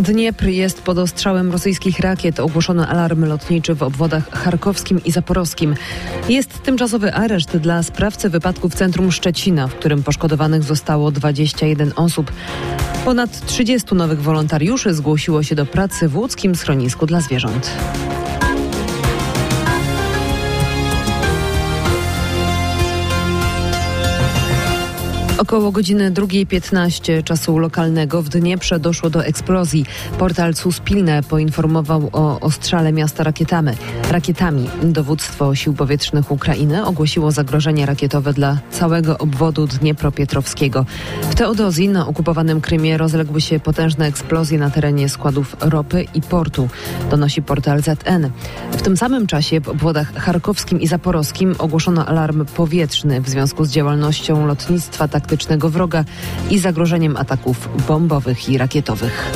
Dniepr jest pod ostrzałem rosyjskich rakiet. Ogłoszono alarm lotniczy w obwodach charkowskim i zaporowskim. Jest tymczasowy areszt dla sprawcy wypadku w centrum Szczecina, w którym poszkodowanych zostało 21 osób. Ponad 30 nowych wolontariuszy zgłosiło się do pracy w łódzkim schronisku dla zwierząt. Około godziny 2.15 czasu lokalnego w Dnieprze doszło do eksplozji. Portal Suspilne poinformował o ostrzale miasta rakietami. rakietami. Dowództwo Sił Powietrznych Ukrainy ogłosiło zagrożenie rakietowe dla całego obwodu Dniepropietrowskiego. W Teodozji na okupowanym Krymie rozległy się potężne eksplozje na terenie składów ropy i portu, donosi portal ZN. W tym samym czasie w obwodach charkowskim i zaporowskim ogłoszono alarm powietrzny w związku z działalnością lotnictwa tak taktycznego wroga i zagrożeniem ataków bombowych i rakietowych.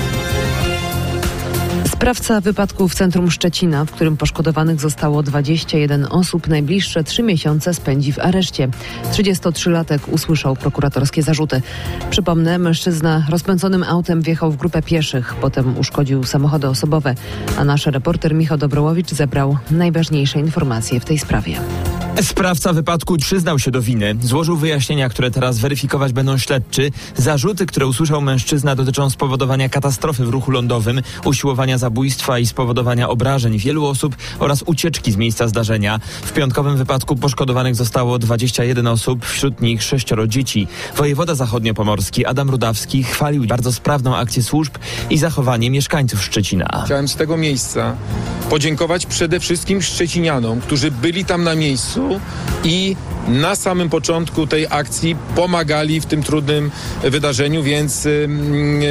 Sprawca wypadku w centrum Szczecina, w którym poszkodowanych zostało 21 osób, najbliższe trzy miesiące spędzi w areszcie. 33-latek usłyszał prokuratorskie zarzuty. Przypomnę, mężczyzna rozpędzonym autem wjechał w grupę pieszych, potem uszkodził samochody osobowe, a nasz reporter Michał Dobrołowicz zebrał najważniejsze informacje w tej sprawie. Sprawca wypadku przyznał się do winy. Złożył wyjaśnienia, które teraz weryfikować będą śledczy. Zarzuty, które usłyszał mężczyzna dotyczą spowodowania katastrofy w ruchu lądowym, usiłowania zabójstwa i spowodowania obrażeń wielu osób oraz ucieczki z miejsca zdarzenia. W piątkowym wypadku poszkodowanych zostało 21 osób, wśród nich sześcioro dzieci. Wojewoda zachodniopomorski Adam Rudawski chwalił bardzo sprawną akcję służb i zachowanie mieszkańców Szczecina. Chciałem z tego miejsca podziękować przede wszystkim szczecinianom, którzy byli tam na miejscu i na samym początku tej akcji pomagali w tym trudnym wydarzeniu, więc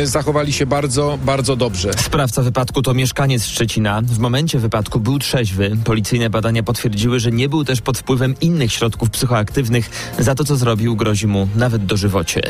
zachowali się bardzo, bardzo dobrze. Sprawca wypadku to mieszkaniec Szczecina. W momencie wypadku był trzeźwy. Policyjne badania potwierdziły, że nie był też pod wpływem innych środków psychoaktywnych. Za to, co zrobił, grozi mu nawet dożywocie.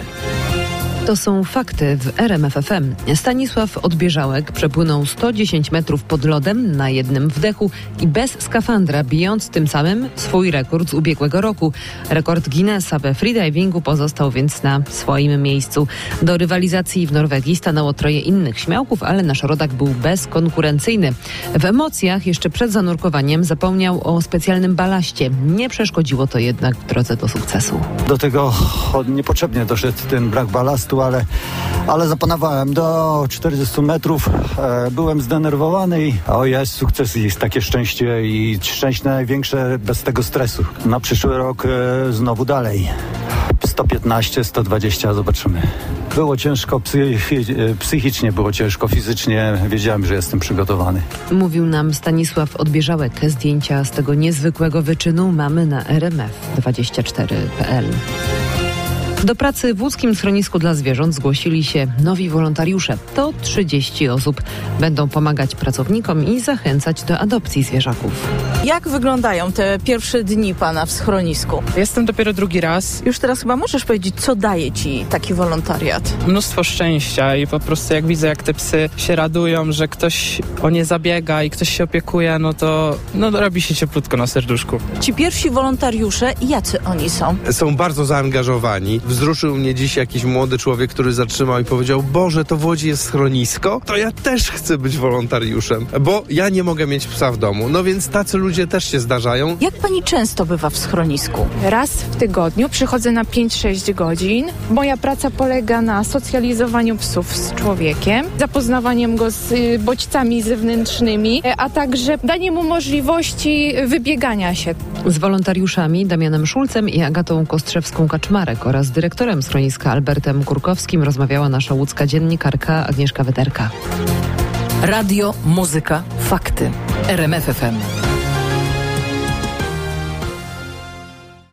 To są fakty w RMFFM. Stanisław Odbieżałek przepłynął 110 metrów pod lodem na jednym wdechu i bez skafandra, bijąc tym samym swój rekord z ubiegłego roku. Rekord Guinnessa we freedivingu pozostał więc na swoim miejscu. Do rywalizacji w Norwegii stanęło troje innych śmiałków, ale nasz rodak był bezkonkurencyjny. W emocjach jeszcze przed zanurkowaniem zapomniał o specjalnym balaście. Nie przeszkodziło to jednak w drodze do sukcesu. Do tego niepotrzebnie doszedł ten brak balastu ale, ale zapanowałem do 40 metrów. E, byłem zdenerwowany i o jest sukces jest takie szczęście i szczęście największe bez tego stresu. Na przyszły rok e, znowu dalej. 115, 120, zobaczymy. Było ciężko, psychicznie było ciężko, fizycznie wiedziałem, że jestem przygotowany. Mówił nam Stanisław Odbieżałek. Zdjęcia z tego niezwykłego wyczynu mamy na rmf24.pl. Do pracy w łódzkim schronisku dla zwierząt zgłosili się nowi wolontariusze. To 30 osób. Będą pomagać pracownikom i zachęcać do adopcji zwierzaków. Jak wyglądają te pierwsze dni pana w schronisku? Jestem dopiero drugi raz. Już teraz chyba możesz powiedzieć, co daje ci taki wolontariat? Mnóstwo szczęścia i po prostu jak widzę, jak te psy się radują, że ktoś o nie zabiega i ktoś się opiekuje, no to no, robi się cieplutko na serduszku. Ci pierwsi wolontariusze, jacy oni są? Są bardzo zaangażowani wzruszył mnie dziś jakiś młody człowiek, który zatrzymał i powiedział: Boże, to w Łodzi jest schronisko? To ja też chcę być wolontariuszem, bo ja nie mogę mieć psa w domu. No więc tacy ludzie też się zdarzają. Jak pani często bywa w schronisku? Raz w tygodniu przychodzę na 5-6 godzin. Moja praca polega na socjalizowaniu psów z człowiekiem, zapoznawaniem go z y, bodźcami zewnętrznymi, a także danie mu możliwości wybiegania się. Z wolontariuszami Damianem Szulcem i Agatą Kostrzewską-Kaczmarek oraz dyrektorem schroniska Albertem Kurkowskim rozmawiała nasza łódzka dziennikarka Agnieszka Wederka. Radio, muzyka, fakty. RMFFM.